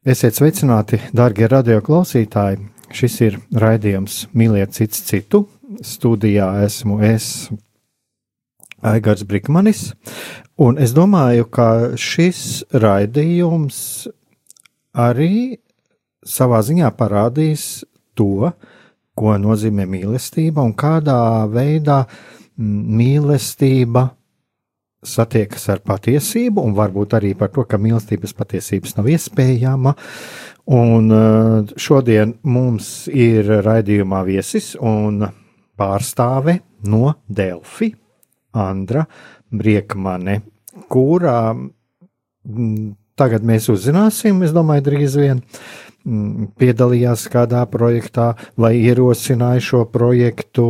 Esiet sveicināti, darbie radioklausītāji! Šis ir raidījums Mīliet cits citu. Studijā esmu es, Aigars Brikmanis, un es domāju, ka šis raidījums arī savā ziņā parādīs to, ko nozīmē mīlestība un kādā veidā mīlestība satiekas ar patiesību, un varbūt arī par to, ka mīlestības patiesības nav iespējama. Un eh, šodien mums ir raidījumā viesis un pārstāve no Delfi, Andra Briekmane, kurā mm, tagad mēs uzzināsim, es domāju, drīz vien mm, piedalījās kādā projektā vai ierosināja šo projektu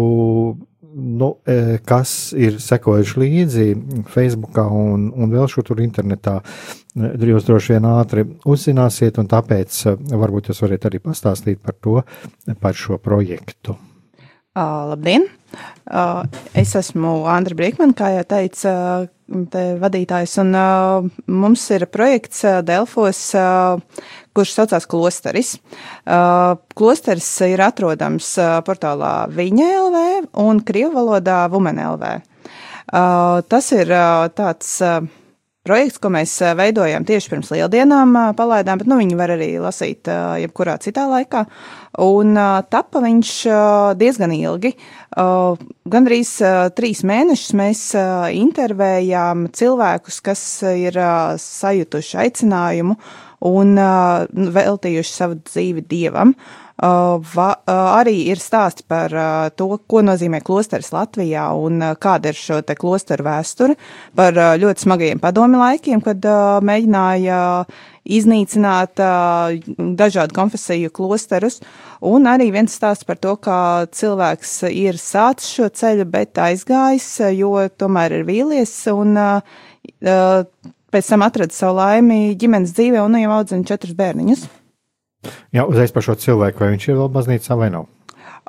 nu, e, kas ir sekojuši līdzi Facebook un, un vēl šur tur internetā, e, jūs droši vien ātri uzzināsiet, un tāpēc e, varbūt jūs varat arī pastāstīt par to, par šo projektu. Uh, labdien! Uh, es esmu Andra Brīkman, kā jau teica vadītājs, un uh, mums ir projekts Delfos, kurš saucās Klosteris. Uh, klosteris ir atrodams uh, portālā Viņa LV un Krievu valodā Vumen LV. Uh, tas ir tāds. Projekts, ko mēs veidojam tieši pirms lieldienām, palaidām, bet nu, viņi var arī lasīt jebkurā citā laikā. Un tapa viņš diezgan ilgi. Gan arī trīs mēnešus mēs intervējām cilvēkus, kas ir sajutuši aicinājumu un veltījuši savu dzīvi dievam. Uh, va, uh, arī ir stāsti par uh, to, ko nozīmē klosteris Latvijā un kāda ir šo te klosteru vēsture, par ļoti smagajiem padomi laikiem, kad mēģināja iznīcināt dažādu konfesiju klosterus, un arī viens stāsts par to, kā cilvēks ir sācis šo ceļu, bet aizgājis, jo tomēr ir vīlies un pēc tam atrada savu laimi ģimenes dzīvē un nu jau audzina četrus bērniņus. Jā, uzreiz par šo cilvēku, vai viņš ir vēl baznīcā vai nav?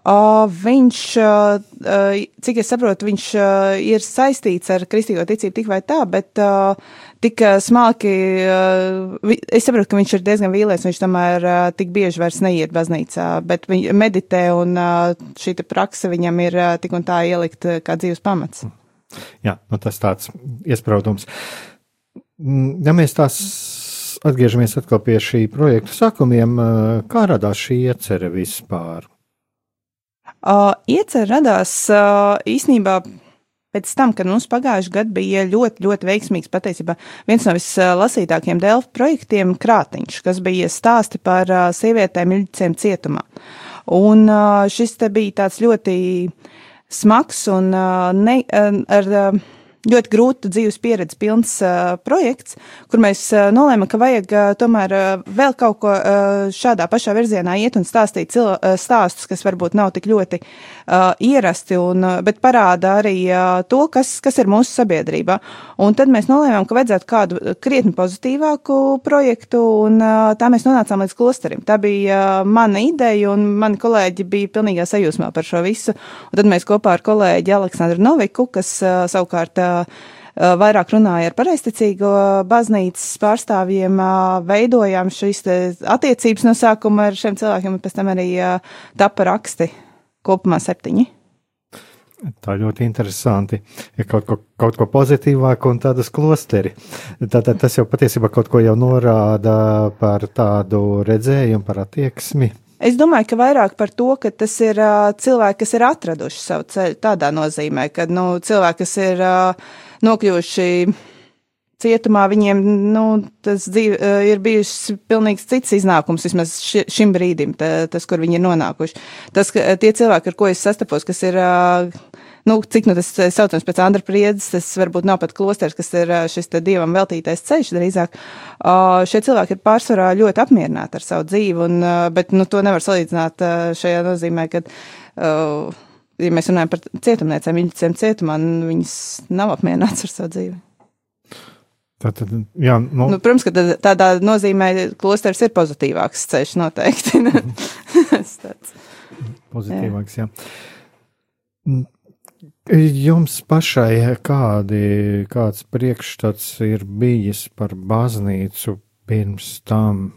Uh, viņš, uh, cik es saprotu, viņš uh, ir saistīts ar kristīgo ticību tik vai tā, bet uh, tik smalki, uh, es saprotu, ka viņš ir diezgan vīlies, viņš tomēr uh, tik bieži vairs neiet baznīcā, bet viņš meditē un uh, šī praksa viņam ir uh, tik un tā ielikt uh, kā dzīves pamats. Jā, nu tas tāds iespraudums. Mm, ja mēs tās atgriežamies atkal pie šī projekta sākumiem. Kā radās šī iecerē vispār? Uh, iecerē radās uh, īsnībā pēc tam, kad mums pagājušajā gadā bija ļoti, ļoti veiksmīgs, patiesībā viens no vislasītākajiem Delfa projektiem - Krātiņš, kas bija stāsti par uh, sievietēm ilģicēm cietumā. Un uh, šis te bija tāds ļoti smags un uh, ne, ar. Uh, ļoti grūta dzīves pieredze pilns uh, projekts, kur mēs uh, nolēmām, ka vajag uh, tomēr uh, vēl kaut ko uh, šādā pašā virzienā iet un stāstīt cil, uh, stāstus, kas varbūt nav tik ļoti uh, ierasti, un, uh, bet parāda arī uh, to, kas, kas ir mūsu sabiedrībā. Un tad mēs nolēmām, ka vajadzētu kādu krietni pozitīvāku projektu, un uh, tā mēs nonācām līdz klosterim. Tā bija uh, mana ideja, un mani kolēģi bija pilnīgā sajūsmā par šo visu. Un tad mēs kopā ar kolēģi Aleksandru Noviku, kas uh, savukārt uh, vairāk runāja ar pareizticīgo baznīcas pārstāvjiem, veidojām šīs attiecības no sākuma ar šiem cilvēkiem, un pēc tam arī tapa raksti kopumā septiņi. Tā ļoti interesanti. Ir kaut ko, kaut ko pozitīvāku un tādu klosteri. Tātad tas jau patiesībā kaut ko jau norāda par tādu redzējumu, par attieksmi. Es domāju, ka vairāk par to, ka tas ir uh, cilvēki, kas ir atraduši savu ceļu. Tādā nozīmē, ka nu, cilvēki, kas ir uh, nokļuvuši cietumā, viņiem nu, tas dzīve, uh, ir bijis pilnīgi cits iznākums, vismaz ši, šim brīdim, tā, tas, kur viņi ir nonākuši. Tas, ka tie cilvēki, ar ko es sastapos, kas ir. Uh, nu, cik nu tas saucams pēc Andra Priedes, tas varbūt nav pat klosters, kas ir šis dievam veltītais ceļš drīzāk. Uh, šie cilvēki ir pārsvarā ļoti apmierināti ar savu dzīvi, un, uh, bet nu, to nevar salīdzināt uh, šajā nozīmē, ka, uh, ja mēs runājam par cietumniecēm, viņas cietumā, viņas nav apmierināts ar savu dzīvi. Tātad, jā, nu. Nu, protams, ka tādā nozīmē klosters ir pozitīvāks ceļš noteikti. Pozitīvāks, jā. jā. Jums pašai kādi, kāds priekšstats ir bijis par baznīcu pirms tam?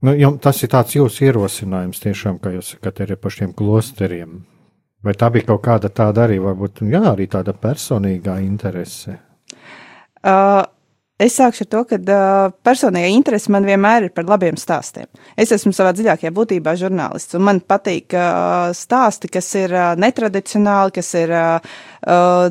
Nu, jums, tas ir tāds jūsu ierosinājums tiešām, kā jūs sakat, ir par šiem klosteriem. Vai tā bija kaut kāda tāda arī, varbūt, jā, arī tāda personīgā interese? Uh, Es sākšu ar to, ka uh, personīgā interese man vienmēr ir par labiem stāstiem. Es esmu savā dziļākajā būtībā žurnālists, un man patīk uh, stāsti, kas ir uh, netradicionāli, kas ir uh,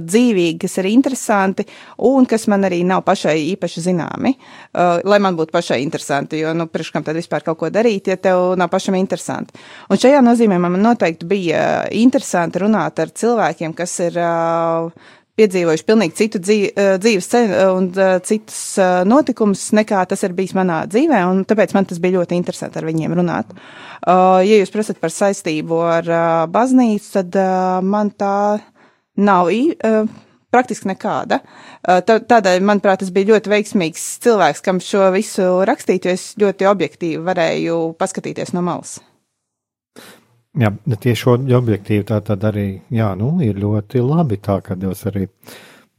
dzīvīgi, kas ir interesanti, un kas man arī nav pašai īpaši zināmi. Uh, lai man būtu pašai interesanti, jo, nu, priekš kam tad vispār kaut ko darīt, ja tev nav pašam interesanti. Un šajā nozīmē man noteikti bija interesanti runāt ar cilvēkiem, kas ir. Uh, piedzīvojuši pilnīgi citu dzīvi, eh, dzīves ceļu eh, un eh, citus notikumus, nekā tas ir bijis manā dzīvē, un tāpēc man tas bija ļoti interesanti ar viņiem runāt. Ja jūs prasat par saistību ar baznīcu, tad man tā nav praktiski nekāda. Tādēļ, manuprāt, tas bija ļoti veiksmīgs cilvēks, kam šo visu rakstīt, jo es ļoti objektīvi varēju paskatīties no malas. Jā, tieši objektīvi tā tad arī, jā, nu, ir ļoti labi tā, arī,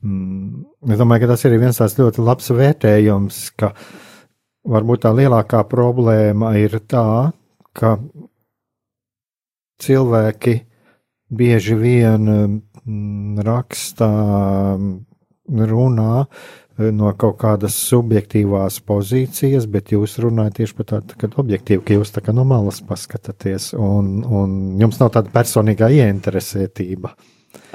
mm, es domāju, ka tas ir viens tāds ļoti labs vērtējums, ka varbūt tā lielākā problēma ir tā, ka cilvēki bieži vien mm, rakstā, runā no kaut kādas subjektīvās pozīcijas, bet jūs runājat tieši par tādu tā, objektīvu, ka jūs tā kā no malas paskatāties, un, un jums nav tāda personīgā ieinteresētība.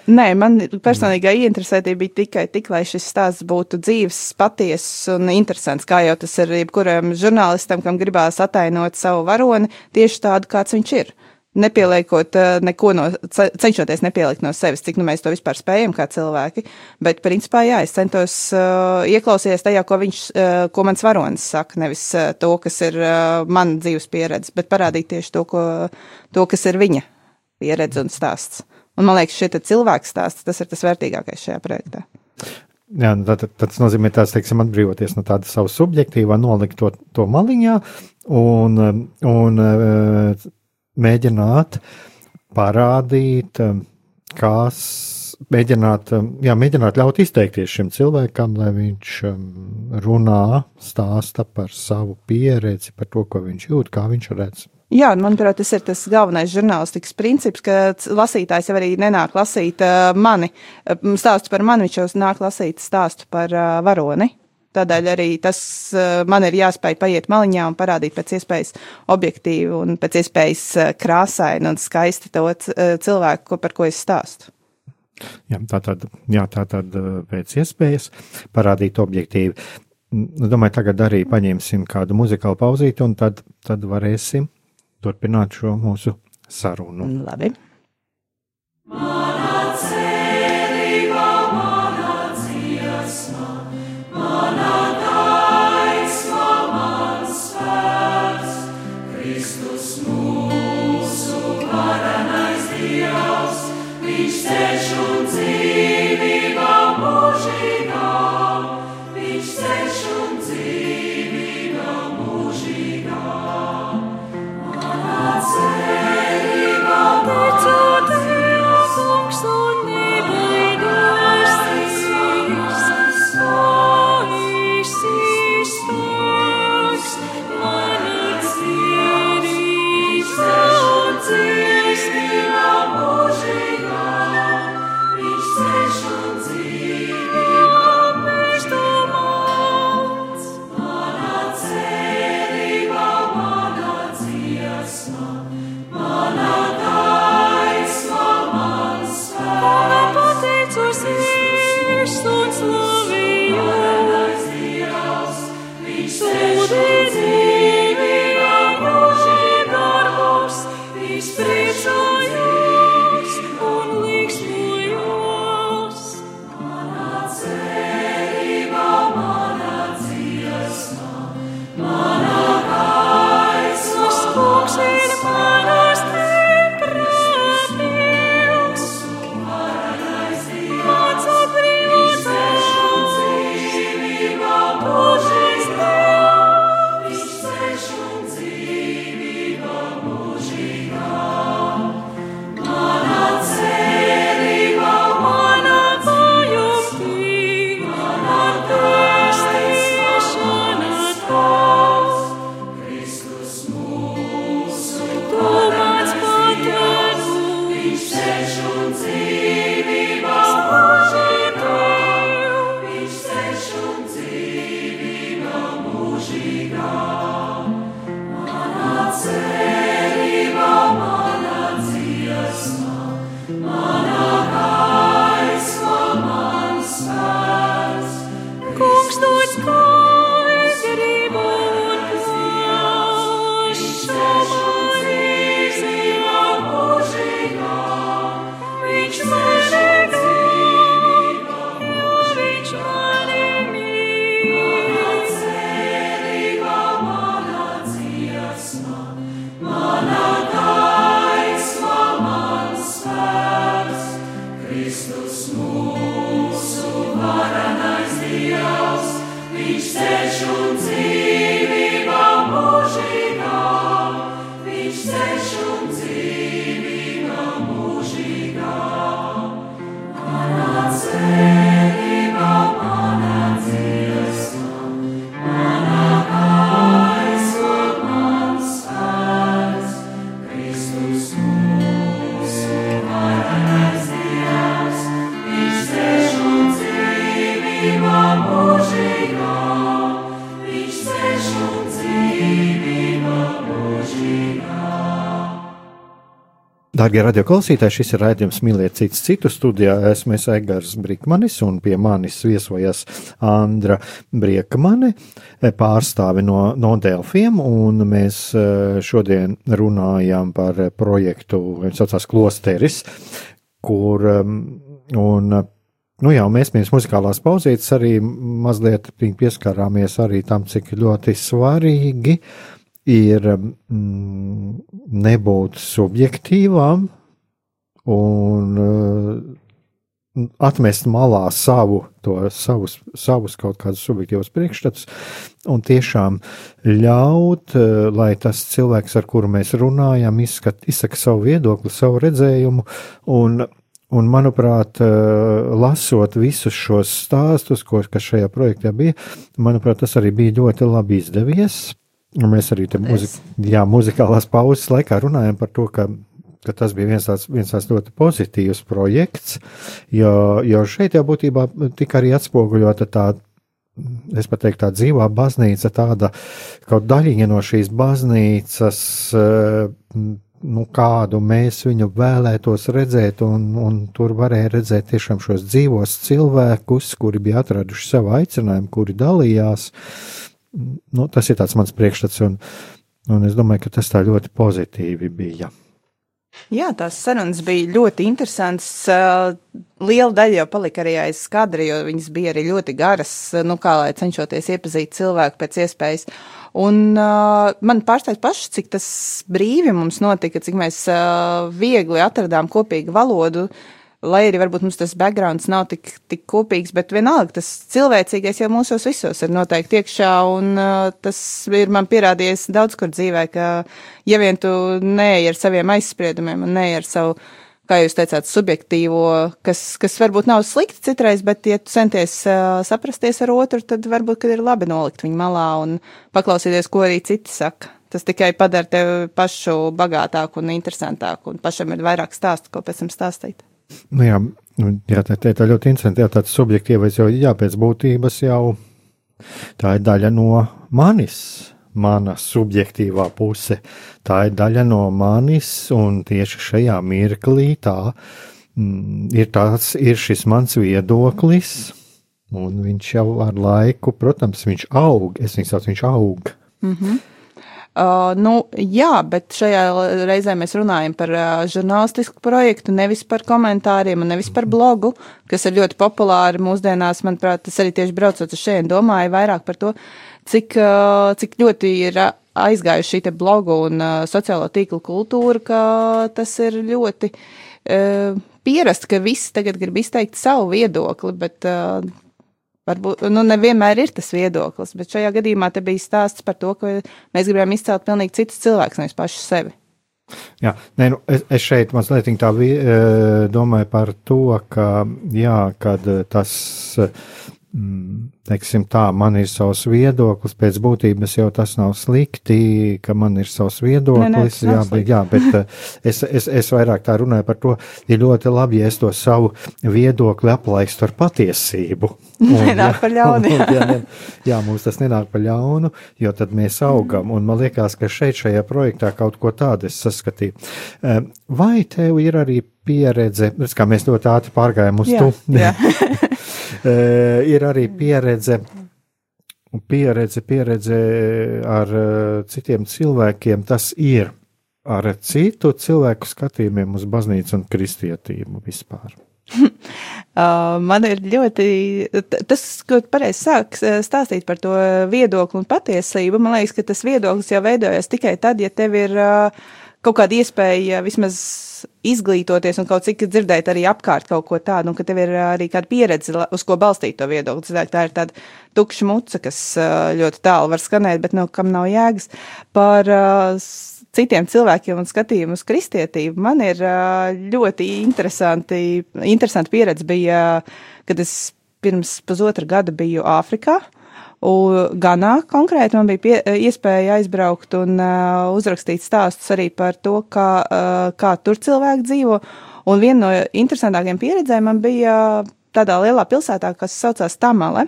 Nē, man personīgā ieinteresētība bija tikai tik, lai šis stāsts būtu dzīves, patiess un interesants, kā jau tas ir jebkuram žurnālistam, kam gribās atainot savu varoni tieši tādu, kāds viņš ir nepieliekot uh, neko no, cenšoties nepielikt no sevis, cik nu mēs to vispār spējam kā cilvēki. Bet, principā, jā, es centos uh, ieklausīties tajā, ko viņš, uh, ko mans varonis saka, nevis uh, to, kas ir uh, man dzīves pieredze, bet parādīt tieši to, ko, to, kas ir viņa pieredze un stāsts. Un man liekas, šie cilvēku stāsts, tas ir tas vērtīgākais šajā projektā. Jā, nu, tad, tad tas nozīmē, tās, teiksim, atbrīvoties no tāda savu subjektīvā, nolikt to, to maliņā un, un mēģināt parādīt, um, kas, mēģināt, um, jā, mēģināt ļaut izteikties šim cilvēkam, lai viņš um, runā, stāsta par savu pieredzi, par to, ko viņš jūt, kā viņš redz. Jā, manuprāt, tas ir tas galvenais žurnālistikas princips, ka lasītājs jau arī nenāk lasīt uh, mani, stāstu par mani, viņš jau nāk lasīt stāstu par uh, varoni. Tādēļ arī tas eh, man ir jāspēj paiet maliņā un parādīt pēc iespējas objektīvi un pēc iespējas eh, krāsaini un skaisti to eh, cilvēku, par ko es stāstu. Jā, tā tad, jā, tā tad pēc iespējas parādīt objektīvi. Nu, domāju, tagad arī paņemsim kādu muzikālu pauzīti, un tad, tad varēsim turpināt šo mūsu sarunu. Labi. Man. Darbie radioklausītāji, šis ir raidījums Mīliet citu citu studijā. Esmu Egars Brīkmanis un pie manis viesojas Andra Briekmane, pārstāve no, no Delfiem, un mēs eh, šodien runājam par projektu, viņš saucās Klosteris, kur, um, un, nu jā, mēs pirms muzikālās pauzītes arī mazliet pieskārāmies arī tam, cik ļoti svarīgi uh, ir mm, nebūt subjektīvām un uh, atmest malā savu, to, savus, savus kaut kādus subjektīvus priekšstats un tiešām ļaut, uh, lai tas cilvēks, ar kuru mēs runājam, izskat, izsaka savu viedokli, savu redzējumu un Un, manuprāt, uh, lasot visus šos stāstus, ko, kas šajā projektā bija, manuprāt, tas arī bija ļoti labi izdevies. Un mēs arī te muzik, jā, muzikālās pauzes laikā runājam par to, ka, ka tas bija viens tāds, viens tāds ļoti pozitīvs projekts, jo, jo šeit jau būtībā tika arī atspoguļota tā, es pat teiktu, tā dzīvā baznīca, tāda kaut daļiņa no šīs baznīcas, nu, kādu mēs viņu vēlētos redzēt, un, un tur varēja redzēt tiešām šos dzīvos cilvēkus, kuri bija atraduši savu aicinājumu, kuri dalījās. Uh, nu, tas ir mans priekšstats, un, un es domāju, ka tas tā ļoti pozitīvi bija. Jā, tās sarunas bija ļoti interesantas. Liela daļa jau palika arī aiz skadra, jo viņas bija arī ļoti garas, nu, kā lai cenšoties iepazīt cilvēku pēc iespējas. Un uh, man pārsteidz paši, cik tas brīvi mums notika, cik mēs uh, viegli atradām kopīgu valodu. Uh, lai arī varbūt mums tas backgrounds nav tik, tik kopīgs, bet vienalga tas cilvēcīgais jau mūsos visos ir noteikti iekšā, un uh, tas ir man pierādījies daudz kur dzīvē, ka ja vien tu neej ar saviem aizspriedumiem un neej ar savu, kā jūs teicāt, subjektīvo, kas, kas varbūt nav slikti citreiz, bet ja tu centies uh, saprasties ar otru, tad varbūt, kad ir labi nolikt viņu malā un paklausīties, ko arī citi saka. Tas tikai padara tevi pašu bagātāku un interesantāku, un pašam ir vairāk stāstu, ko pēc tam stāstīt. Nu, jā, nu, jā tā, tā, tā ļoti interesanti. Jā, tāds subjektīvais jau, jā, pēc būtības jau tā ir daļa no manis, mana subjektīvā puse. Tā ir daļa no manis, un tieši šajā mirklī tā mm, ir, tāds, ir šis mans viedoklis, un viņš jau ar laiku, protams, viņš aug. Es viņu saucu, viņš aug. Mm -hmm. Uh, nu, jā, bet šajā reizē mēs runājam par uh, žurnālistisku projektu, nevis par komentāriem un nevis par blogu, kas ir ļoti populāri mūsdienās. Manuprāt, tas arī tieši braucot uz šeit, domāju vairāk par to, cik, uh, cik ļoti ir aizgājuši šī te blogu un uh, sociālo tīklu kultūra, ka tas ir ļoti uh, pierast, ka visi tagad grib izteikt savu viedokli, bet uh, Varbūt nu, nevienmēr ir tas viedoklis, bet šajā gadījumā te bija stāsts par to, ka mēs gribējām izcelt pilnīgi citus cilvēkus, nevis pašu sevi. Jā, nē, nu, es, es šeit mazliet tā vi, domāju par to, ka, jā, kad tas Mm, teiksim tā, man ir savs viedoklis, pēc būtības jau tas nav slikti, ka man ir savs viedoklis, ne, ne, jā, bet, jā, bet eh, es, es, es vairāk tā runāju par to, ir ļoti labi, ja es to savu viedokli aplaistu ar patiesību. Un, nenāk par ļaunu. Jā. Jā, jā, jā, mums tas nenāk par ļaunu, jo tad mēs augam, un man liekas, ka šeit šajā projektā kaut ko tādu es saskatīju. Eh, vai tev ir arī pieredze, kā mēs ļoti ātri pārgājām uz jā, tu? Jā. Eh, ir arī pieredze pieredze, pieredze ar citiem cilvēkiem, tas ir ar citu cilvēku skatījumiem uz baznīcu un kristietību vispār. Uh, man ir ļoti, tas, ko pareizi sāk stāstīt par to viedokli un patiesību, man liekas, ka tas viedoklis jau veidojas tikai tad, ja tev ir uh, kaut kāda iespēja vismaz izglītoties un kaut cik dzirdēt arī apkārt kaut ko tādu, un ka tev ir arī kāda pieredze, uz ko balstīt to viedokli. Tā ir tāda tukša muca, kas ļoti tālu var skanēt, bet no kam nav jēgas. Par citiem cilvēkiem un skatījumu uz kristietību. Man ir ļoti interesanti, interesanti pieredze bija, kad es pirms pusotra gada biju Āfrikā. Ganā konkrēti man bija pie, iespēja aizbraukt un uh, uzrakstīt stāstus arī par to, kā, uh, kā tur cilvēki dzīvo. Un viena no interesantākajām pieredzēm man bija tādā lielā pilsētā, kas saucās Tamale.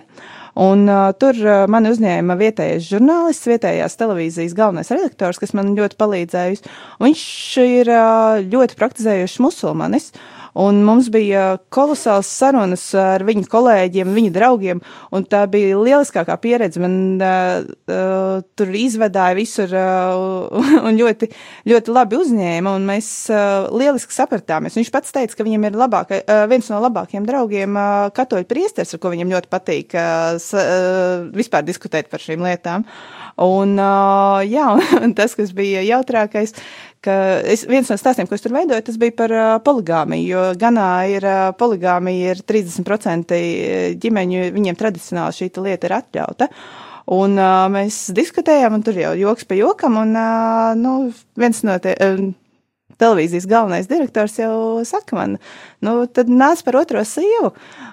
Un uh, tur uh, mani uzņēma vietējais žurnālists, vietējās televīzijas galvenais redaktors, kas man ļoti palīdzējis. Viņš ir uh, ļoti praktizējušs musulmanis. Uh, Un mums bija kolosāls sarunas ar viņu kolēģiem, viņu draugiem, un tā bija lieliskākā pieredze. Man uh, uh, tur izvedāja visur uh, un ļoti, ļoti labi uzņēma, un mēs uh, lieliski sapratāmies. Viņš pats teica, ka viņam ir labākai, uh, viens no labākajiem draugiem uh, katoļu priesteris, ar ko viņam ļoti patīk uh, uh, vispār diskutēt par šīm lietām. Un, uh, jā, un tas, kas bija jautrākais, uh, ka es, viens no stāstiem, ko es tur veidoju, tas bija par uh, poligāmiju, jo Ganā ir uh, poligāmija, ir 30% ģimeņu, viņiem tradicionāli šī lieta ir atļauta. Un uh, mēs diskutējām, un tur jau joks pa jokam, un uh, nu, viens no tie. Uh, televīzijas galvenais direktors jau saka man, nu, tad nāc par otro sievu.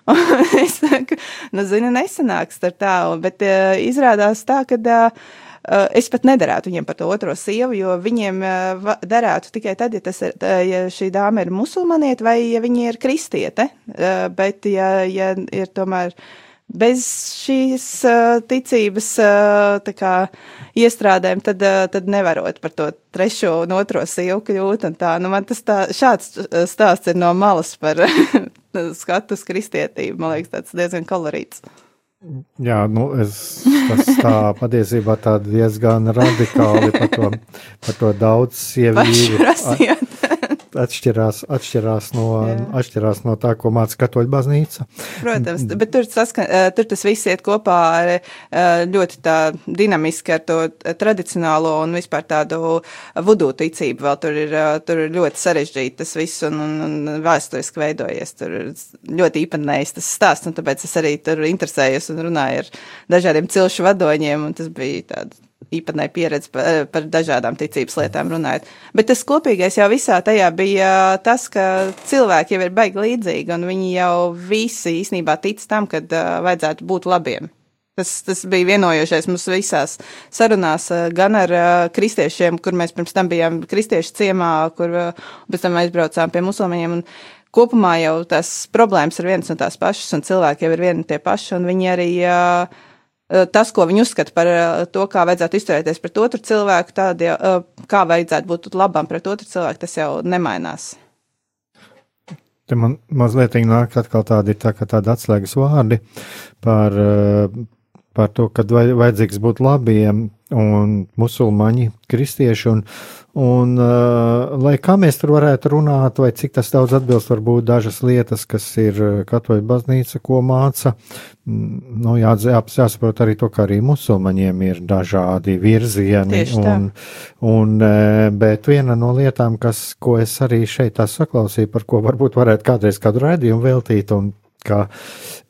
es saku, nu, zinu, nesanāks ar tā, bet uh, izrādās tā, ka. Uh, es pat nederētu viņiem par to otro sievu, jo viņiem eh, derētu tikai tad, ja, tas ir, ja šī dāma ir musulmaniete vai ja viņa ir kristiete. Eh, bet, ja, ja ir tomēr bez šīs ticības kā, iestrādēm, tad, tad nevarot par to trešo un otro sievu kļūt. Tā. Nu, man tas tā, šāds stāsts ir no malas par skatu uz kristietību. Man liekas, tas diezgan kolorīts. Jā, nu es, tas tā patiesībā tā diezgan radikāli par to, par to daudz sieviešu atšķirās, atšķirās, no, atšķirās no tā, ko māca katoļu baznīca. Protams, bet tur, saskan, tur tas viss iet kopā ar ļoti tā dinamiski ar to tradicionālo un vispār tādu vudu ticību. Vēl tur ir, tur ir ļoti sarežģīti tas viss un, un, un vēsturiski veidojies. Tur ir ļoti īpatnējs tas stāsts, un tāpēc es arī tur interesējos un runāju ar dažādiem cilšu vadoņiem, un tas bija tāds īpatnēja pieredze par, eh, par dažādām ticības lietām runājot. Bet tas kopīgais jau visā tajā bija tas, ka cilvēki jau ir baigi līdzīgi, un viņi jau visi īsnībā tic tam, ka uh, vajadzētu būt labiem. Tas, tas bija vienojošais mums visās sarunās, uh, gan ar uh, kristiešiem, kur mēs pirms tam bijām kristiešu ciemā, kur uh, pēc tam aizbraucām pie musulmaņiem. Un, Kopumā jau tās problēmas ir vienas un tās pašas, un cilvēki jau ir vieni un tie paši, un viņi arī uh, Eh, tas, ko viņi uzskata par eh, to, kā vajadzētu izturēties pret otru cilvēku, tādi, eh, kā vajadzētu būt labam pret otru cilvēku, tas jau nemainās. Te man mazliet nāk atkal tādi, tā, tādi atslēgas vārdi par, par to, ka vajadzīgs būt labiem un musulmaņi, kristieši un, Un, uh, lai kā mēs tur varētu runāt, vai cik tas daudz atbilst, varbūt dažas lietas, kas ir katoļu baznīca, ko māca, mm, nu, jā, jāsaprot arī to, ka arī musulmaņiem ir dažādi virzieni. Un, un, bet viena no lietām, kas, ko es arī šeit saklausīju, par ko varbūt varētu kādreiz kādu raidījumu veltīt, un ka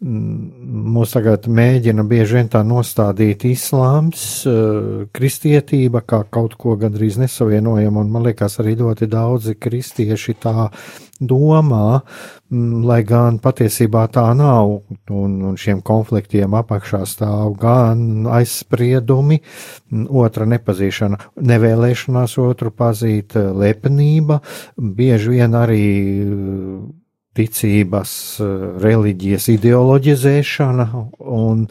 mm, mūs tagad mēģina bieži vien tā nostādīt islāms, eh, kristietība kā kaut ko gandrīz nesavienojamu, un man liekas arī ļoti daudzi kristieši tā domā, mm, lai gan patiesībā tā nav, un, un šiem konfliktiem apakšā stāv gan aizspriedumi, mm, otra nepazīšana, nevēlēšanās otru pazīt, lepnība, bieži vien arī ticības, eh, reliģijas ideoloģizēšana, un,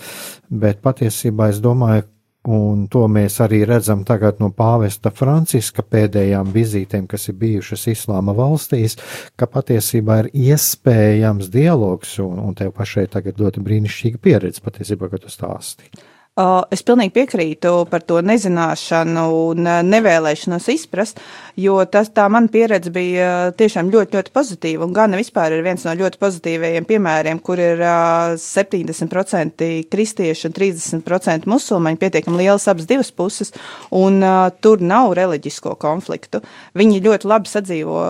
bet patiesībā es domāju, un to mēs arī redzam tagad no pāvesta Franciska pēdējām vizītēm, kas ir bijušas islāma valstīs, ka patiesībā ir iespējams dialogs, un, un tev pašai tagad ļoti brīnišķīga pieredze patiesībā, kad tu stāsti. Es pilnīgi piekrītu par to nezināšanu un nevēlēšanos izprast, jo tas tā mana pieredze bija tiešām ļoti, ļoti pozitīva. Un Gana vispār ir viens no ļoti pozitīvajiem piemēriem, kur ir 70% kristieši un 30% musulmaņi, pietiekami lielas abas divas puses, un tur nav reliģisko konfliktu. Viņi ļoti labi sadzīvo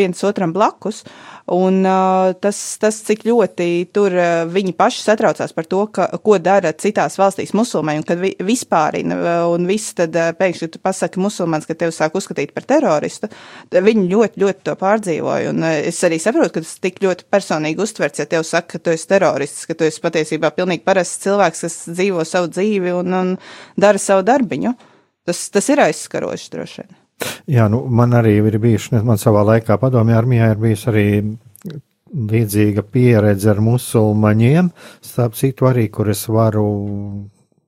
viens otram blakus. Un uh, tas, tas, cik ļoti tur uh, viņi paši satraucās par to, ka, ko dara citās valstīs musulmaņi, un kad vi, vispārina, un viss tad uh, pēkšņi tu pasaki musulmanis, ka tevi sāk uzskatīt par teroristu, viņi ļoti, ļoti to pārdzīvoja. Un uh, es arī saprotu, ka tas tik ļoti personīgi uztverts, ja tev saka, ka tu esi terorists, ka tu esi patiesībā pilnīgi parasts cilvēks, kas dzīvo savu dzīvi un, un dara savu darbiņu. Tas, tas ir aizskaroši droši vien. Jā, nu, man arī ir bijuši, man savā laikā padomju armijā ir bijusi arī līdzīga pieredze ar musulmaņiem, starp citu arī, kur es varu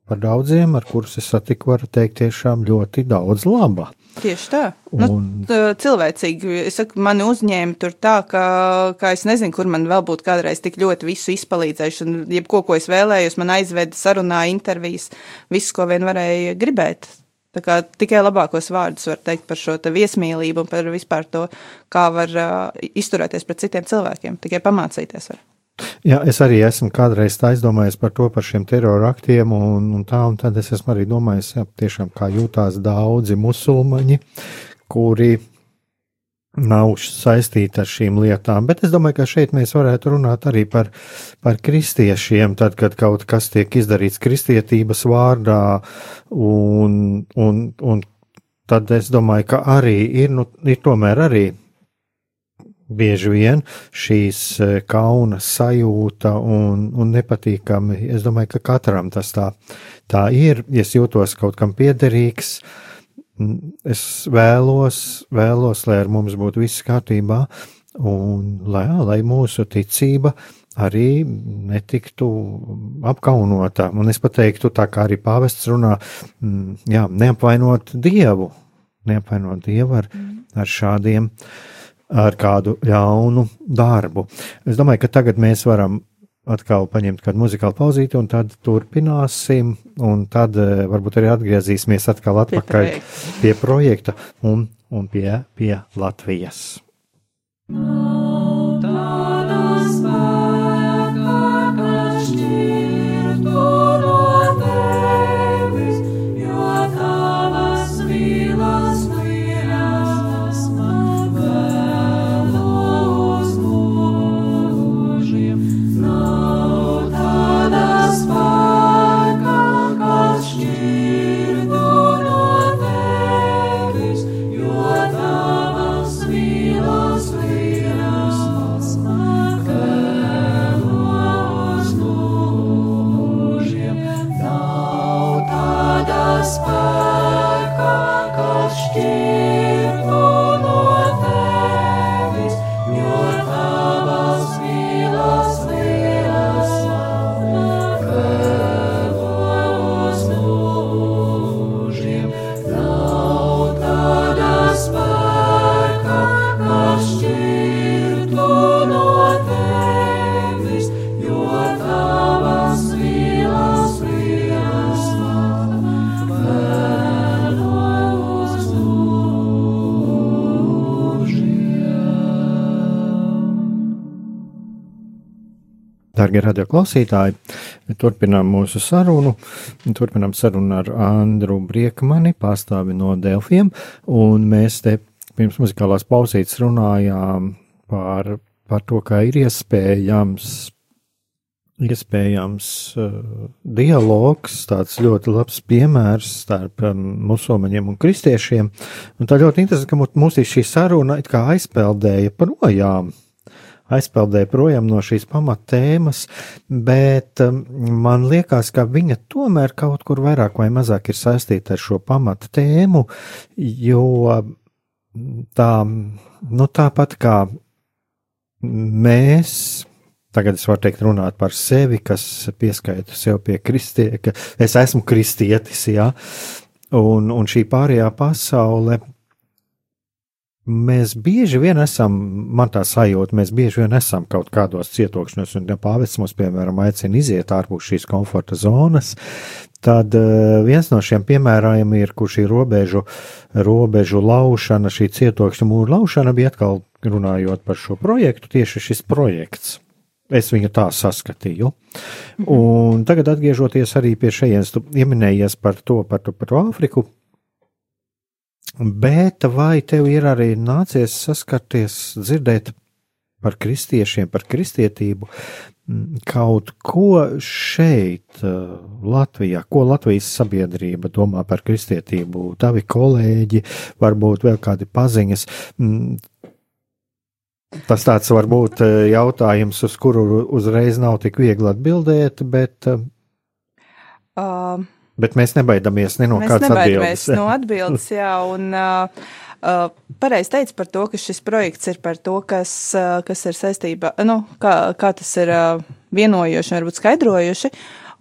par daudziem, ar kurus es satiku, varu teikt tiešām ļoti daudz laba. Tieši tā. Nu, un... Nu, cilvēcīgi. Es saku, mani uzņēma tur tā, ka, ka es nezinu, kur man vēl būtu kādreiz tik ļoti visu izpalīdzējuši. Un, jebko, ko es vēlējos, man aizveda sarunā, intervijas, visu, ko vien varēja gribēt. Tā kā tikai labākos vārdus var teikt par šo viesmīlību un par vispār to, kā var uh, izturēties pret citiem cilvēkiem. Tikai pamācīties var. Jā, es arī esmu kādreiz aizdomājies par to, par šiem terora aktiem, un, un tā, un tad es esmu arī domājis, jā, tiešām kā jūtās daudzi musulmaņi, kuri nav saistīta ar šīm lietām. Bet es domāju, ka šeit mēs varētu runāt arī par, par kristiešiem, tad, kad kaut kas tiek izdarīts kristietības vārdā, un, un, un tad es domāju, ka arī ir, nu, ir tomēr arī bieži vien šīs e, kauna sajūta un, un nepatīkami. Es domāju, ka katram tas tā, tā ir. Es jūtos kaut kam piederīgs, uh, es vēlos, vēlos, lai ar mums būtu viss kārtībā, un lai, lai mūsu ticība arī netiktu apkaunota. Un es pateiktu, tā kā arī pāvests runā, jā, neapvainot Dievu, neapvainot Dievu ar, ar šādiem, ar kādu ļaunu darbu. Es domāju, ka tagad mēs varam atkal paņemt kādu muzikālu pauzīti, un tad turpināsim, un tad eh, varbūt arī atgriezīsimies atkal atpakaļ pie projekta, pie projekta un, un pie, pie Latvijas. Darbie radioklausītāji, turpinām mūsu sarunu. Turpinām sarunu ar Andru Briekmani, pārstāvi no Delfiem. Un mēs te pirms muzikālās pauzītes runājām par, par to, kā ir iespējams, iespējams uh, dialogs, tāds ļoti labs piemērs starp um, musulmaņiem un kristiešiem. Un tā ļoti interesanti, ka mūs šī saruna it kā aizpeldēja projām aizpeldēja projām no šīs pamatēmas, bet um, man liekas, ka viņa tomēr kaut kur vairāk vai mazāk ir saistīta ar šo pamata tēmu, jo tā, nu tāpat kā mēs, tagad es varu teikt runāt par sevi, kas pieskaitu sev pie kristie, ka es esmu kristietis, jā, un, un šī pārējā pasaule mēs bieži vien esam, man tā sajūta, mēs bieži vien esam kaut kādos cietokšņos, un ja pāvests mums, piemēram, aicina iziet ārpus šīs komforta zonas, tad uh, viens no šiem piemēriem ir, kur šī robežu, robežu laušana, šī cietokšņa mūra laušana bija atkal runājot par šo projektu, tieši šis projekts. Es viņu tā saskatīju. Mhm. Un tagad, atgriežoties arī pie šejienes, tu pieminējies par to, par, to, par to Āfriku, Bet vai tev ir arī nācies saskarties, dzirdēt par kristiešiem, par kristietību, kaut ko šeit, Latvijā, ko Latvijas sabiedrība domā par kristietību, tavi kolēģi, varbūt vēl kādi paziņas. Tas tāds var būt jautājums, uz kuru uzreiz nav tik viegli atbildēt, bet. Uh Bet mēs nebaidamies ne no mēs kādas atbildes. no atbildes, jā, un uh, uh, pareizi teica par to, ka šis projekts ir par to, kas, uh, kas ir saistība, nu, kā, kā tas ir uh, vienojoši, varbūt skaidrojuši.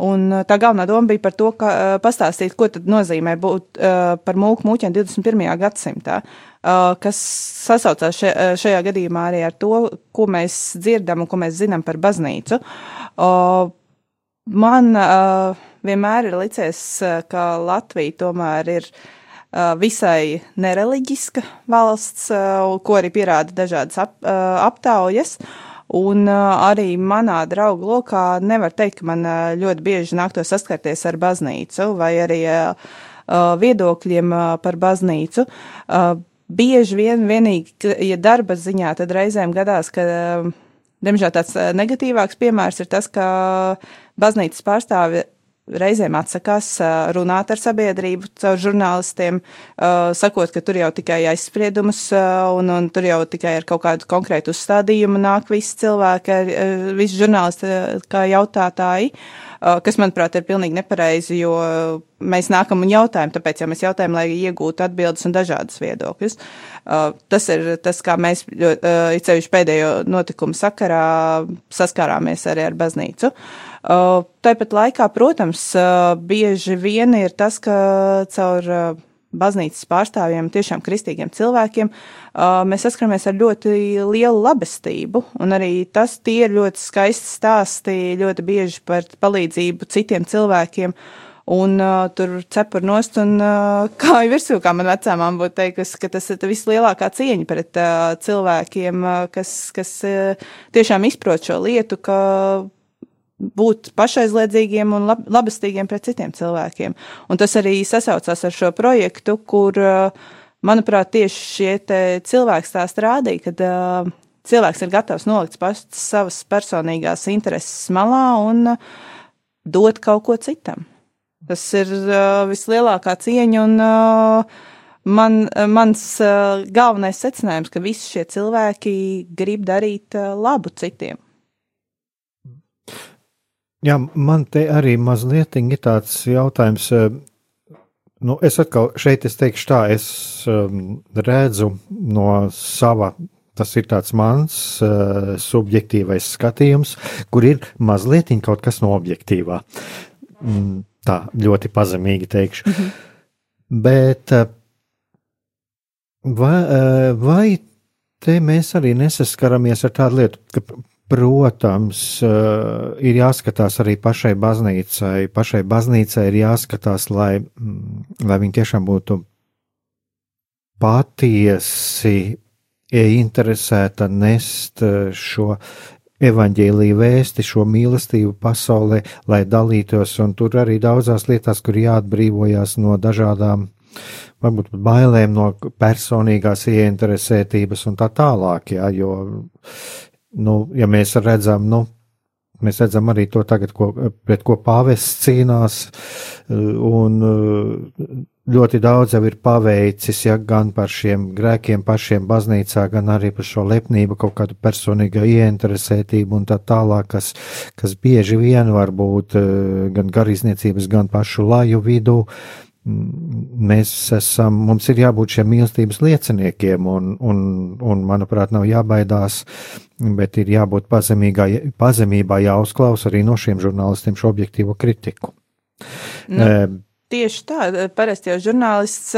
Un uh, tā galvenā doma bija par to, ka uh, pastāstīt, ko tad nozīmē būt uh, par mūku mūķiem 21. gadsimtā, uh, kas sasaucās še, uh, šajā gadījumā arī ar to, ko mēs dzirdam un ko mēs zinām par baznīcu. Uh, man uh, vienmēr ir licies, eh, ka Latvija tomēr ir eh, visai nereliģiska valsts, eh, ko arī pierāda dažādas ap, aptaujas. Un arī manā draugu lokā nevar teikt, ka man ļoti bieži nāktos saskarties ar baznīcu vai arī viedokļiem par baznīcu. Bieži vien vienīgi, ja darba ziņā, tad reizēm gadās, ka, diemžēl tāds negatīvāks piemērs ir tas, ka baznīcas pārstāvi reizēm atsakās runāt ar sabiedrību caur žurnālistiem, sakot, ka tur jau tikai aizspriedumus un, un tur jau tikai ar kaut kādu konkrētu uzstādījumu nāk visi cilvēki, visi žurnālisti kā jautātāji. Kas, manuprāt, ir pilnīgi nepareizi, jo mēs nākam un jautājam, tāpēc jau mēs jautājam, lai iegūtu atbildes un dažādas viedokļus. Tas ir tas, kā mēs, it sevišķi pēdējo notikumu sakarā, saskārāmies arī ar baznīcu. Uh, tāpat laikā, protams, uh, bieži vien ir tas, ka caur uh, baznīcas pārstāvjiem, tiešām kristīgiem cilvēkiem, mēs saskaramies ar ļoti lielu labestību, un arī tas tie ir ļoti skaisti stāsti, ļoti bieži par palīdzību citiem cilvēkiem, un uh, tur cepur nost un uh, kāju virsū, kā man vecāmām būtu teikusi, ka tas ir vislielākā cieņa pret uh, cilvēkiem, uh, kas, kas uh, tiešām izprot šo lietu, ka būt pašaizliedzīgiem un lab, labestīgiem pret citiem cilvēkiem. Un tas arī sasaucās ar šo projektu, kur, manuprāt, tieši šie cilvēki tā strādīja, kad uh, cilvēks ir gatavs nolikt pats savas personīgās intereses malā un uh, dot kaut ko citam. Tas ir uh, vislielākā cieņa un uh, man, mans uh, galvenais secinājums, ka visi šie cilvēki grib darīt uh, labu citiem. Jā, man te arī mazliet ir tāds jautājums. Eh, nu, es atkal šeit es teikšu tā, es um, redzu no sava, tas ir tāds mans uh, subjektīvais skatījums, kur ir mazliet kaut kas no objektīvā. Mm, tā ļoti pazemīgi teikšu. Mm -hmm. Bet uh, vai, uh, vai te mēs arī nesaskaramies ar tādu lietu, ka Protams, eh, ir jāskatās arī pašai baznīcai. Pašai baznīcai ir jāskatās, lai, mm, lai viņi tiešām būtu patiesi interesēta nest eh, šo evaņģēlīju vēsti, šo mīlestību pasaulē, lai dalītos, un tur arī daudzās lietās, kur jāatbrīvojas no dažādām, varbūt bailēm no personīgās ieinteresētības un tā tālāk, jā, jo nu, ja mēs redzam, nu, mēs redzam arī to tagad, ko, pret ko pāvests cīnās, un ļoti daudz jau ir paveicis, ja gan par šiem grēkiem pašiem baznīcā, gan arī par šo lepnību, kaut kādu personīgu ieinteresētību un tā tālāk, kas, kas bieži vien var būt gan garīdzniecības, gan pašu laju vidū. Uh, mēs esam, mums ir jābūt šiem mīlestības lieciniekiem, un, un, un manuprāt, nav jābaidās, bet ir jābūt pazemīgā, pazemībā jāuzklausa arī no šiem žurnālistiem šo objektīvo kritiku. Nu. Tieši tā, parasti jau žurnālists,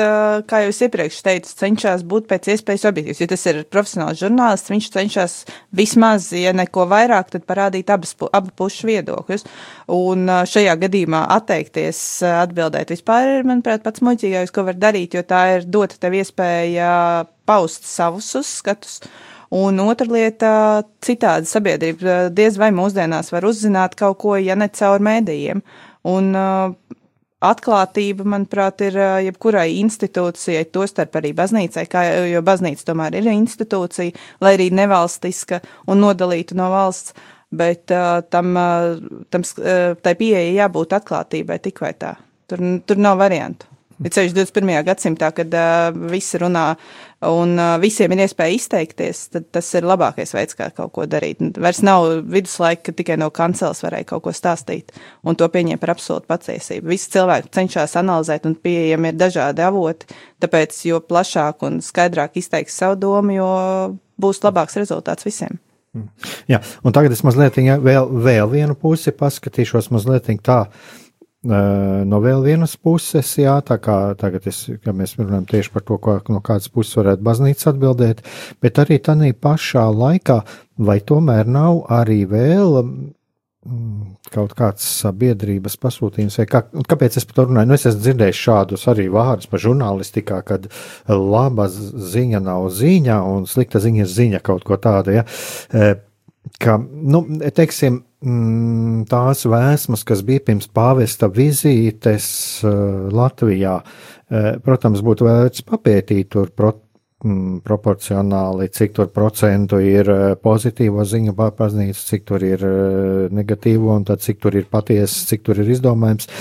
kā jau es iepriekš teicu, cenšas būt pēc iespējas objektīvs. Ja tas ir profesionāls žurnālists, viņš cenšas vismaz, ja neko vairāk, tad parādīt abas, abu pušu viedokļus. Un šajā gadījumā atteikties atbildēt vispār ir, manuprāt, pats muļķīgākais, ko var darīt, jo tā ir dota tev iespēja paust savus uzskatus. Un otra lieta - citādi sabiedrība diez vai mūsdienās var uzzināt kaut ko, ja ne caur mēdījiem. Un uh, atklātība, manuprāt, ir jebkurai institūcijai, tostarp arī baznīcai, kā, jo baznīca tomēr ir institūcija, lai arī nevalstiska un nodalīta no valsts, bet uh, tam, uh, tam uh, tai pieeja jābūt atklātībai tik vai tā. Tur, tur nav variantu. Ir ceļš 21. gadsimtā, kad uh, visi runā un uh, visiem ir iespēja izteikties, tad tas ir labākais veids, kā kaut ko darīt. Vairs nav viduslaika, kad tikai no kanceles varēja kaut ko stāstīt un to pieņemt par absolūtu patiesību. Visi cilvēki cenšas analizēt un pieejami ir dažādi avoti, tāpēc jo plašāk un skaidrāk izteiks savu domu, jo būs labāks rezultāts visiem. Jā, un tagad es mazliet vēl, vēl vienu pusi paskatīšos mazliet tā No vēl vienas puses, jā, tā kā tagad es, mēs runājam tieši par to, ko no kādas puses varētu baznīca atbildēt, bet arī tādā pašā laikā, vai tomēr nav arī vēl kaut kāds sabiedrības pasūtījums, vai kā, kāpēc es par to runāju? Nu, es esmu dzirdējis šādus arī vārdus par žurnālistikā, kad laba ziņa nav ziņa un slikta ziņa ir ziņa kaut ko tādu, ja, ka, nu, teiksim, mm, tās vēsmas, kas bija pirms pāvesta vizītes uh, Latvijā, uh, protams, būtu vērts papētīt tur pro, mm, proporcionāli, cik tur procentu ir uh, pozitīvo ziņu baznīca, cik tur ir negatīvo, un tad cik tur ir patiesa, cik tur ir izdomājums.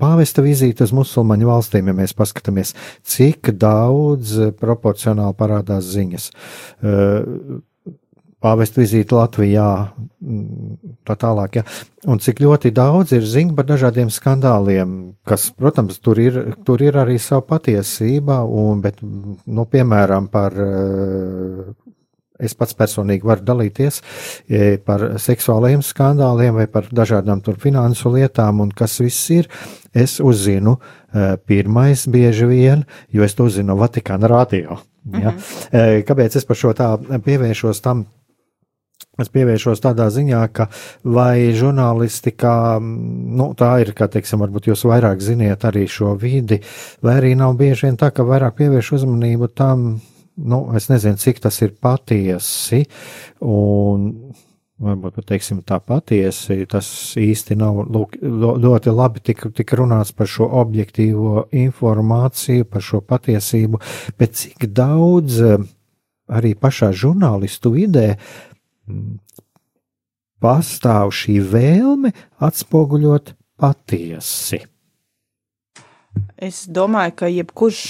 Pāvesta vizīte uz musulmaņu valstīm, ja mēs paskatāmies, cik daudz proporcionāli parādās ziņas. Uh, pāvesta vizīte Latvijā, mm, tā tālāk. Ja. Un cik ļoti daudz ir ziņu par dažādiem skandāliem, kas, protams, tur ir, tur ir arī sava patiesība, un, bet, nu, piemēram, par. Es pats personīgi varu dalīties eh, par seksuālajiem skandāliem vai par dažādām tur finansu lietām, un kas viss ir. Es uzzinu eh, pirmais bieži vien, jo es to uzzinu Vatikāna radio. Ja? Mm -hmm. Kāpēc es par šo tā pievēršos tam? Es pievēršos tādā ziņā, ka vai žurnālistikā, nu, tā ir, kā teiksim, varbūt jūs vairāk ziniet arī šo vidi, vai arī nav bieži vien tā, ka vairāk pievērš uzmanību tam, nu, es nezinu, cik tas ir patiesi, un varbūt, teiksim, tā patiesi, tas īsti nav, lūk, ļoti labi tik, tik runāts par šo objektīvo informāciju, par šo patiesību, bet cik daudz arī pašā žurnālistu vidē, pastāv šī vēlme atspoguļot patiesi. Es domāju, ka jebkurš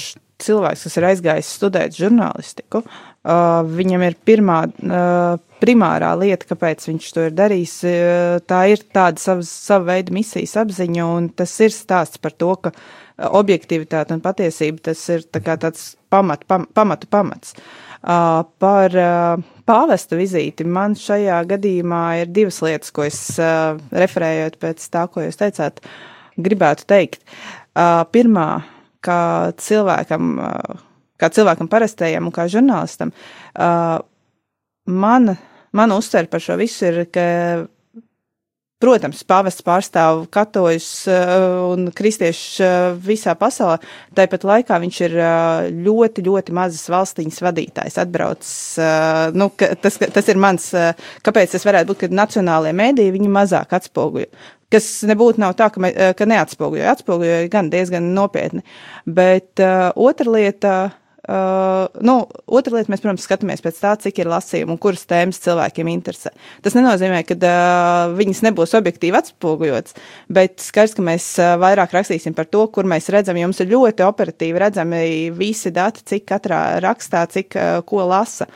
cilvēks, kas ir aizgājis studēt žurnālistiku, uh, viņam ir pirmā, uh, primārā lieta, kāpēc viņš to ir darījis. Uh, tā ir tāda sava, sava veida misijas apziņa, un tas ir stāsts par to, ka objektivitāte un patiesība tas ir tā tāds pamat, pam, pamatu pamats. Uh, par uh, pāvesta vizīti. Man šajā gadījumā ir divas lietas, ko es uh, referējot pēc tā, ko jūs teicāt, gribētu teikt. Uh, pirmā, kā cilvēkam, kā cilvēkam parastajam un kā žurnālistam, man, man uztver par šo visu ir, ka Protams, pāvests pārstāv katoļus un kristiešus visā pasaulē. Tāpat laikā viņš ir ļoti, ļoti mazas valstiņas vadītājs. Atbraucis, nu, tas, tas ir mans, kāpēc tas varētu būt, ka nacionālajie mēdīji viņu mazāk atspoguļo. Kas nebūtu nav tā, ka, me, ka neatspoguļoja, atspoguļoja gan diezgan nopietni. Bet uh, otra lieta. Uh, Uh, nu, otra lieta, mēs, protams, skatāmies pēc tā, cik ir lasījumi un kuras tēmas cilvēkiem interesē. Tas nenozīmē, ka uh, viņas nebūs objektīvi atspoguļotas, bet skaidrs, ka mēs uh, vairāk rakstīsim par to, kur mēs redzam. Jums ir ļoti operatīvi redzami visi dati, cik katrā rakstā, cik uh, ko lasa.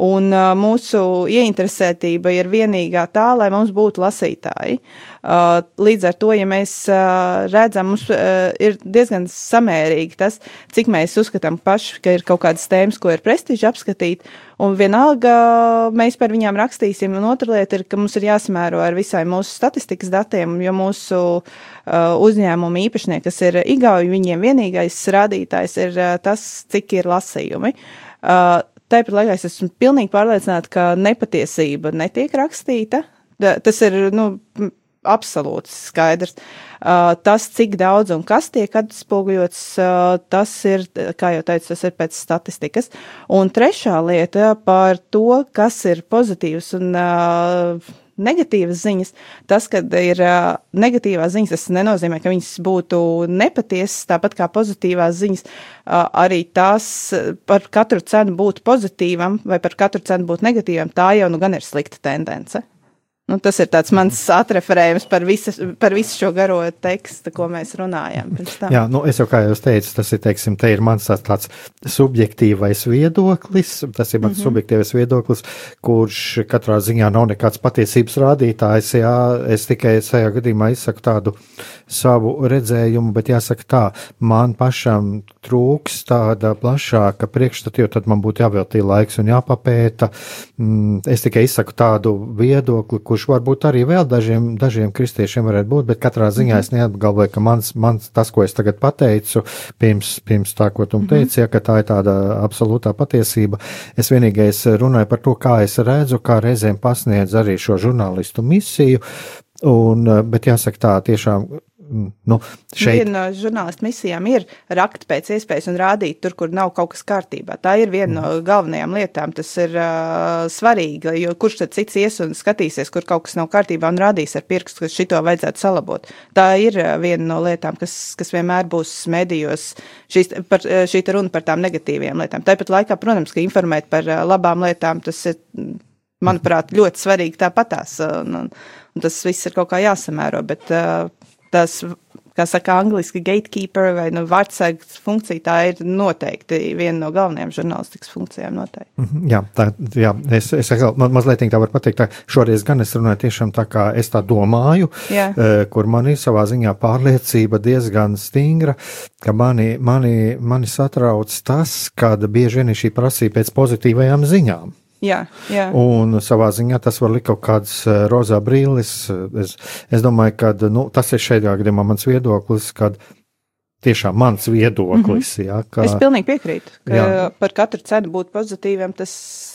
Un uh, mūsu ieinteresētība ir vienīgā tā, lai mums būtu lasītāji. Uh, līdz ar to, ja mēs uh, redzam, mums uh, ir diezgan samērīgi tas, cik mēs uzskatām paši, ka ir kaut kādas tēmas, ko ir prestiži apskatīt, un vienalga mēs par viņām rakstīsim. Un otra lieta ir, ka mums ir jāsamēro ar visai mūsu statistikas datiem, jo mūsu uh, uzņēmumu īpašnieki, kas ir igauji, viņiem vienīgais rādītājs ir uh, tas, cik ir lasījumi. Uh, Tāpat laikā es esmu pilnīgi pārliecināta, ka nepatiesība netiek rakstīta. Tas ir nu, absolūti skaidrs. Uh, tas, cik daudz un kas tiek atspoguļots, uh, tas ir, kā jau teicu, tas ir pēc statistikas. Un trešā lieta par to, kas ir pozitīvs un uh, negatīvas ziņas. Tas, ka ir uh, negatīvās ziņas, tas nenozīmē, ka viņas būtu nepatiesas, tāpat kā pozitīvās ziņas. Uh, arī tās par katru cenu būt pozitīvam vai par katru cenu būt negatīvam, tā jau nu gan ir slikta tendence. Nu, tas ir mans atreferējums par visu, par visu šo garo tekstu, ko mēs runājam. Jā, nu, es jau kā jau teicu, tas ir, teiksim, te ir mans tāds, subjektīvais viedoklis, tas ir mans mm -hmm. subjektīvais viedoklis, kurš katrā ziņā nav nekāds patiesības rādītājs, jā, es tikai šajā gadījumā izsaku tādu savu redzējumu, bet jāsaka tā, man pašam trūks tāda plašāka priekšstata, jo tad man būtu jāveltī laiks un jāpapēta. Mm, es tikai izsaku tādu viedokli, kurš kurš varbūt arī vēl dažiem, dažiem kristiešiem varētu būt, bet katrā ziņā es neapgalvoju, ka mans, mans tas, ko es tagad pateicu, pirms, pirms tā, ko tu mm -hmm. teici, ja, ka tā ir tāda absolūtā patiesība. Es vienīgais runāju par to, kā es redzu, kā reizēm pasniedz arī šo žurnālistu misiju. Un, bet jāsaka tā, tiešām nu, šeit. Viena no žurnālistu misijām ir rakt pēc iespējas un rādīt tur, kur nav kaut kas kārtībā. Tā ir viena mm. no galvenajām lietām. Tas ir uh, svarīgi, jo kurš tad cits ies un skatīsies, kur kaut kas nav kārtībā un rādīs ar pirkstu, ka šito vajadzētu salabot. Tā ir viena no lietām, kas, kas vienmēr būs medijos, šīs, par, šī runa par tām negatīvajām lietām. Tāpat laikā, protams, ka informēt par labām lietām, tas ir, manuprāt, ļoti svarīgi tāpatās. Un, un, un tas viss ir kaut kā jāsamēro, bet uh, tas, kā saka, angliski gatekeeper vai nu, vārdsargs funkcija, tā ir noteikti viena no galvenajām žurnālistikas funkcijām. Noteikti. Mm -hmm, jā, tā, jā, es, es man, mazliet tā varu pateikt, tā šoreiz gan es runāju tiešām tā, kā es tā domāju, jā. uh, kur man ir savā ziņā pārliecība diezgan stingra, ka mani, mani, mani satrauc tas, kad bieži vien ir šī prasība pēc pozitīvajām ziņām. Jā, jā. Un savā ziņā tas var likt kaut kādas eh, rozā brīlis. Es, es domāju, ka nu, tas ir šeit gadījumā mans viedoklis, kad tiešām mans viedoklis. Mm -hmm. jā, ka, es pilnīgi piekrītu, ka jā. par katru cenu būt pozitīvam, tas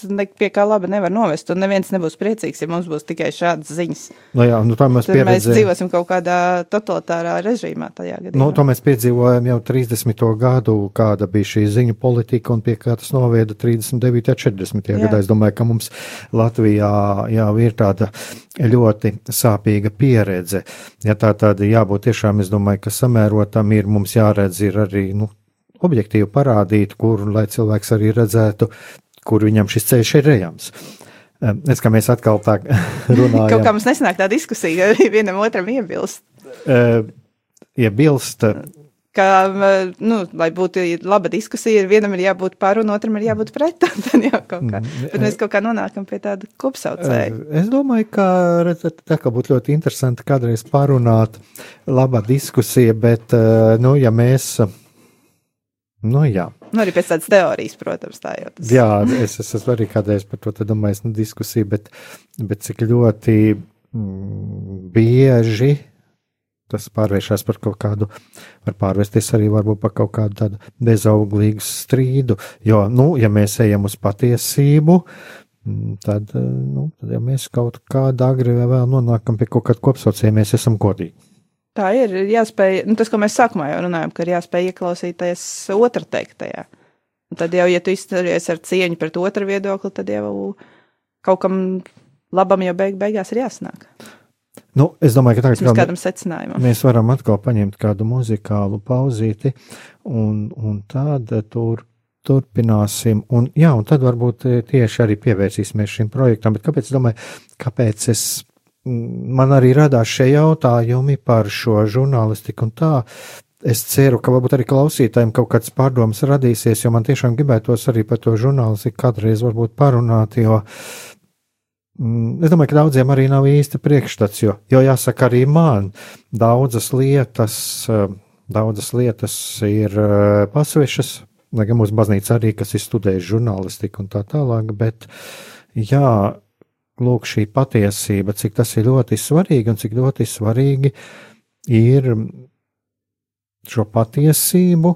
ne, pie kā laba nevar novest. Un neviens nebūs priecīgs, ja mums būs tikai šādas ziņas. Nu jā, nu, mēs, pieredzē... mēs dzīvosim kaut kādā totalitārā režīmā tajā gadījumā. Nu, to mēs piedzīvojam jau 30. gadu, kāda bija šī ziņu politika un pie kā tas noveda 39. un 40. Jā. gadā. Es domāju, ka mums Latvijā jau ir tāda ļoti sāpīga pieredze. Ja tā tāda jābūt tiešām, es domāju, ka samērotam ir mums jāredz ir arī nu, objektīvi parādīt, kur, lai cilvēks arī redzētu, kur viņam šis ceļš ir ejams. Es kā mēs atkal tā runājam. Kaut kā mums nesanāk tā diskusija, vienam otram iebilst. Iebilst. Ka, nu, lai būtu laba diskusija, vienam ir jābūt par un otram ir jābūt pret. Tad jau kaut kā. Mm, Bet mēs kaut kā nonākam pie tāda kopsaucēja. Es domāju, ka redzat, tā kā būtu ļoti interesanti kādreiz parunāt laba diskusija, bet, nu, ja mēs Nu, jā. Nu, arī pēc tādas teorijas, protams, tā jau tas ir. Jā, es, es esmu arī kādreiz par to domājis, nu, diskusija, bet, bet cik ļoti mm, bieži tas pārvēršas par kaut kādu, var pārvērsties arī par kaut kādu tādu bezauglīgu strīdu. Jo, nu, ja mēs ejam uz patiesību, mm, tad, nu, tad ja mēs kaut kādā agri vai vēl nonākam pie kaut kāda kopsaucēja, mēs esam godīgi. Tā ir jāspēj, nu, tas, ko mēs sākumā jau runājam, ka ir jāspēj ieklausīties otrā teiktajā. Un tad jau, ja tu izturies ar cieņu pret otru viedokli, tad jau kaut kam labam jau beig, beigās ir jāsnāk. Nu, es domāju, ka tagad kādam secinājumam. Mēs varam atkal paņemt kādu muzikālu pauzīti, un, un tad tur turpināsim. Un, jā, un tad varbūt tieši arī pievērsīsimies šim projektam. Bet kāpēc, domāju, kāpēc es man arī radās šie jautājumi par šo žurnālistiku un tā. es ceru, ka varbūt arī klausītājiem kaut kāds pārdoms radīsies, jo man tiešām gribētos arī par to žurnālistiku kādreiz varbūt parunāt, jo mm, es domāju, ka daudziem arī nav īsti priekšstats, jo, jo jāsaka arī man, daudzas lietas, eh, daudzas lietas ir eh, pasvešas, lai gan mūsu baznīca arī, kas ir studējuši žurnālistiku un tā tālāk, bet jā, lūk, šī patiesība, cik tas ir ļoti svarīgi un cik ļoti svarīgi ir šo patiesību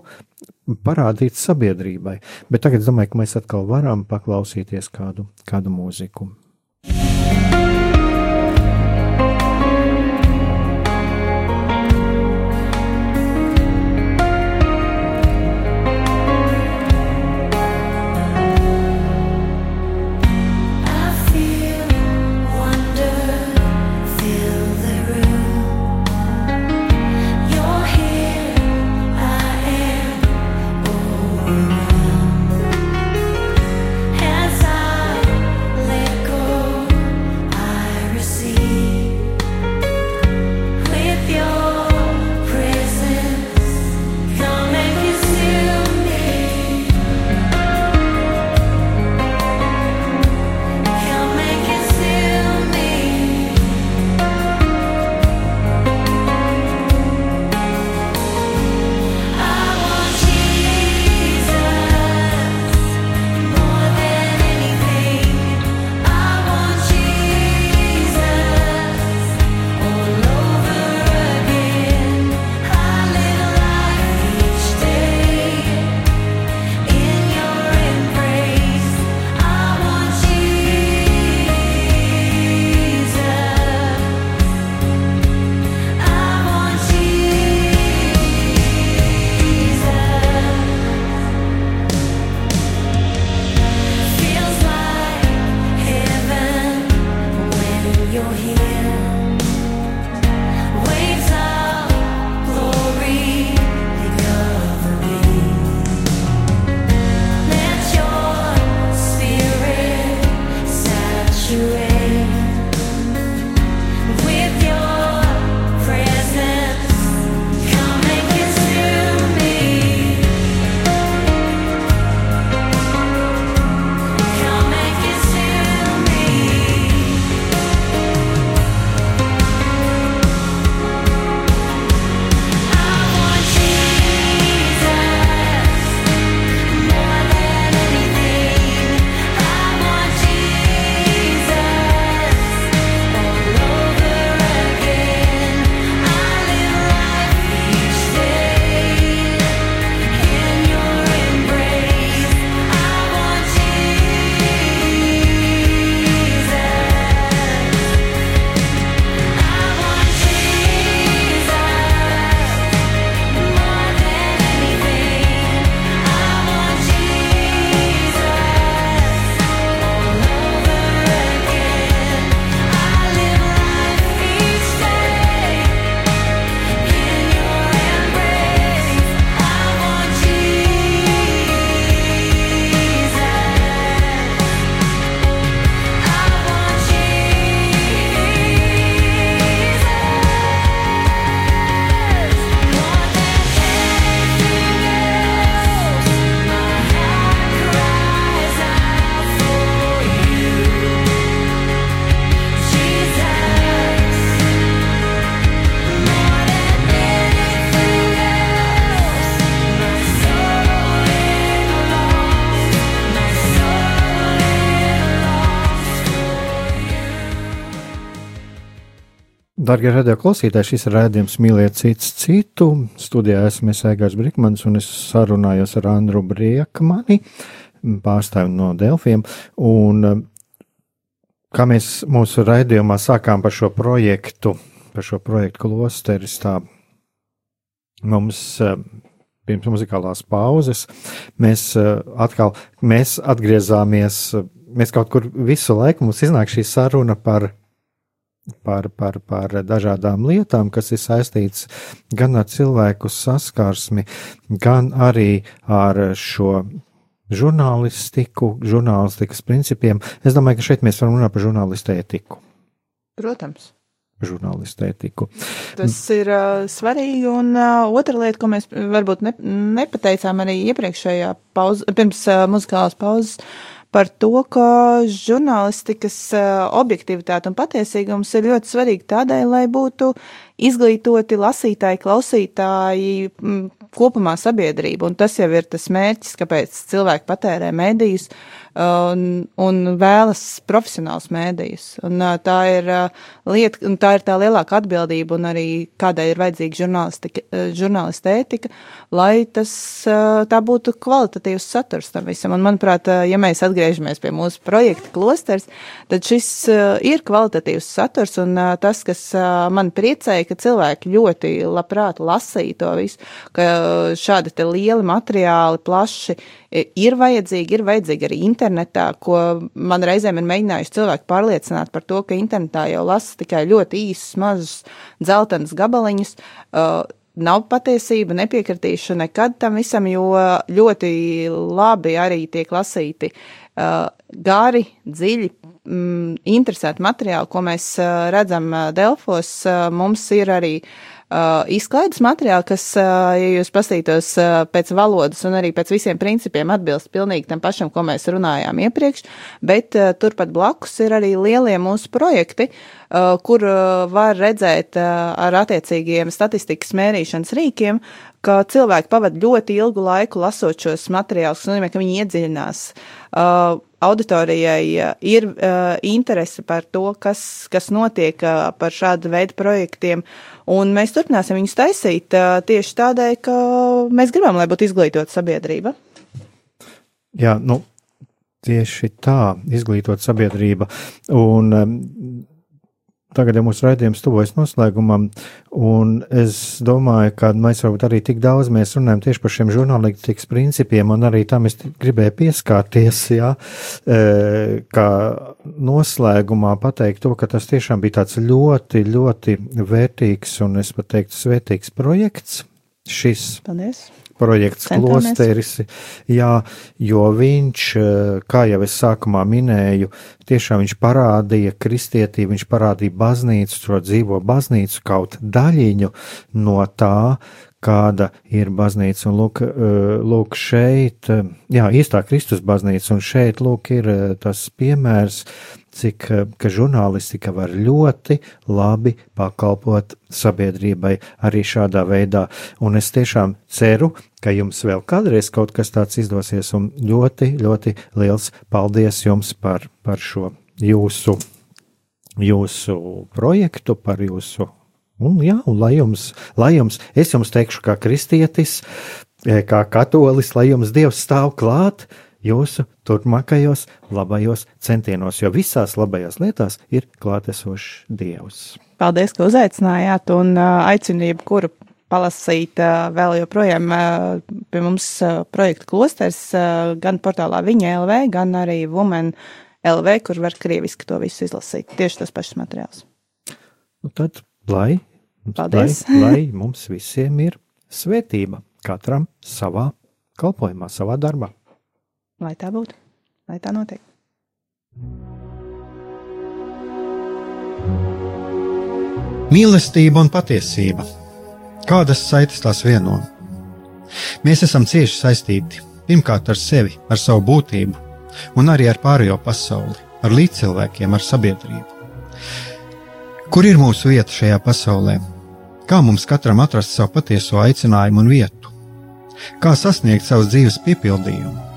parādīt sabiedrībai. Bet tagad es domāju, ka mēs atkal varam paklausīties kādu, kādu mūziku. Darbie radio klausītāji, šis ir rādījums mīliet cits citu. Studijā esmu Egārs Brīsmans un es sarunājos ar Andru Briekmani, pārstāvi no Delfiem. Un, kā mēs mūsu raidījumā sākām par šo projektu, par šo projektu klosteris, tā mums pirms muzikālās pauzes mēs atkal mēs atgriezāmies, mēs kaut kur visu laiku mums iznāk šī saruna par par, par, par dažādām lietām, kas ir saistītas gan ar cilvēku saskarsmi, gan arī ar šo žurnālistiku, žurnālistikas principiem. Es domāju, ka šeit mēs varam runāt par žurnālistu ētiku. Protams. žurnālistu ētiku. Tas ir uh, svarīgi, un uh, otra lieta, ko mēs varbūt ne, nepateicām arī iepriekšējā pauz, pirms uh, muzikālās pauzes, par to, ka žurnālistikas uh, objektivitāte un patiesīgums ir ļoti svarīgi tādēļ, lai būtu izglītoti lasītāji, klausītāji, kopumā sabiedrība, un tas jau ir tas mērķis, kāpēc cilvēki patērē uh, un, un vēlas profesionāls mēdījus. Un, tā ir lieta, un tā ir tā lielāka atbildība un arī kādai ir vajadzīga žurnālista ētika, lai tas tā būtu kvalitatīvs saturs tam visam. Un, manuprāt, ja mēs atgriežamies pie mūsu projekta klosters, tad šis ir kvalitatīvs saturs un tas, kas man priecēja, ka cilvēki ļoti labprāt lasīja to visu, ka šādi te lieli materiāli, plaši ir vajadzīgi, ir vajadzīgi arī internetā, ko man reizēm ir mēģinājuši cilvēki pārliecināt par to, ka internetā jau lasa tikai ļoti īsus, mazus dzeltenus gabaliņus. Uh, nav patiesība, nepiekritīšu nekad tam visam, jo ļoti labi arī tiek lasīti uh, gari, dziļi, mm, interesanti materiāli, ko mēs uh, redzam Delfos. Uh, mums ir arī uh, uh, izklaides materiāli, kas, uh, ja jūs pastītos uh, pēc valodas un arī pēc visiem principiem, atbilst pilnīgi tam pašam, ko mēs runājām iepriekš, bet uh, turpat blakus ir arī lielie mūsu projekti, uh, kur uh, var redzēt uh, ar attiecīgiem statistikas mērīšanas rīkiem, ka cilvēki pavada ļoti ilgu laiku lasot šos materiālus, tas nozīmē, ka viņi iedziļinās. Uh, auditorijai ir uh, interese par to, kas, kas notiek uh, par šādu veidu projektiem, Un mēs turpināsim viņus taisīt tieši tādēļ, ka mēs gribam, lai būtu izglītota sabiedrība. Jā, nu, tieši tā, izglītot sabiedrība. Un Tagad jau mūsu raidījums tuvojas noslēgumam, un es domāju, ka mēs varbūt arī tik daudz mēs runājam tieši par šiem žurnālistikas principiem, un arī tam es gribēju pieskārties, jā, e, kā noslēgumā pateikt to, ka tas tiešām bija tāds ļoti, ļoti vērtīgs un es pat teiktu svētīgs projekts. Šis. Paldies projekts Centāmies. Klosteris, jā, jo viņš, eh, kā jau es sākumā minēju, tiešām viņš parādīja kristietību, viņš parādīja baznīcu, šo dzīvo baznīcu kaut daļiņu no tā, kāda ir baznīca. Un lūk, eh, lūk šeit, eh, jā, īstā Kristus baznīca, un šeit, lūk, ir tas piemērs, cik ka žurnālistika var ļoti labi pakalpot sabiedrībai arī šādā veidā. Un es tiešām ceru, ka jums vēl kādreiz kaut kas tāds izdosies, un ļoti, ļoti liels paldies jums par, par šo jūsu, jūsu projektu, par jūsu. Un, jā, un lai jums, lai jums, es jums teikšu, kā kristietis, kā katolis, lai jums Dievs stāv klāt, jūsu turpmākajos labajos centienos, jo visās labajās lietās ir klātesošs Dievs. Paldies, ka uzaicinājāt un aicinu jebkuru palasīt vēl joprojām pie mums projekta klosters gan portālā viņa LV, gan arī Women LV, kur var krieviski to visu izlasīt. Tieši tas pašs materiāls. Nu tad, lai, Paldies. lai, lai mums visiem ir svētība, katram savā kalpošanā, savā darbā. Lai tā būtu, lai tā notiek. Mīlestība un patiesība. Kādas saites tās vieno? Mēs esam cieši saistīti pirmkārt ar sevi, ar savu būtību, un arī ar pārējo pasauli, ar līdzcilvēkiem, ar sabiedrību. Kur ir mūsu vieta šajā pasaulē? Kā mums katram atrast savu patieso aicinājumu un vietu? Kā sasniegt savas dzīves piepildījumu,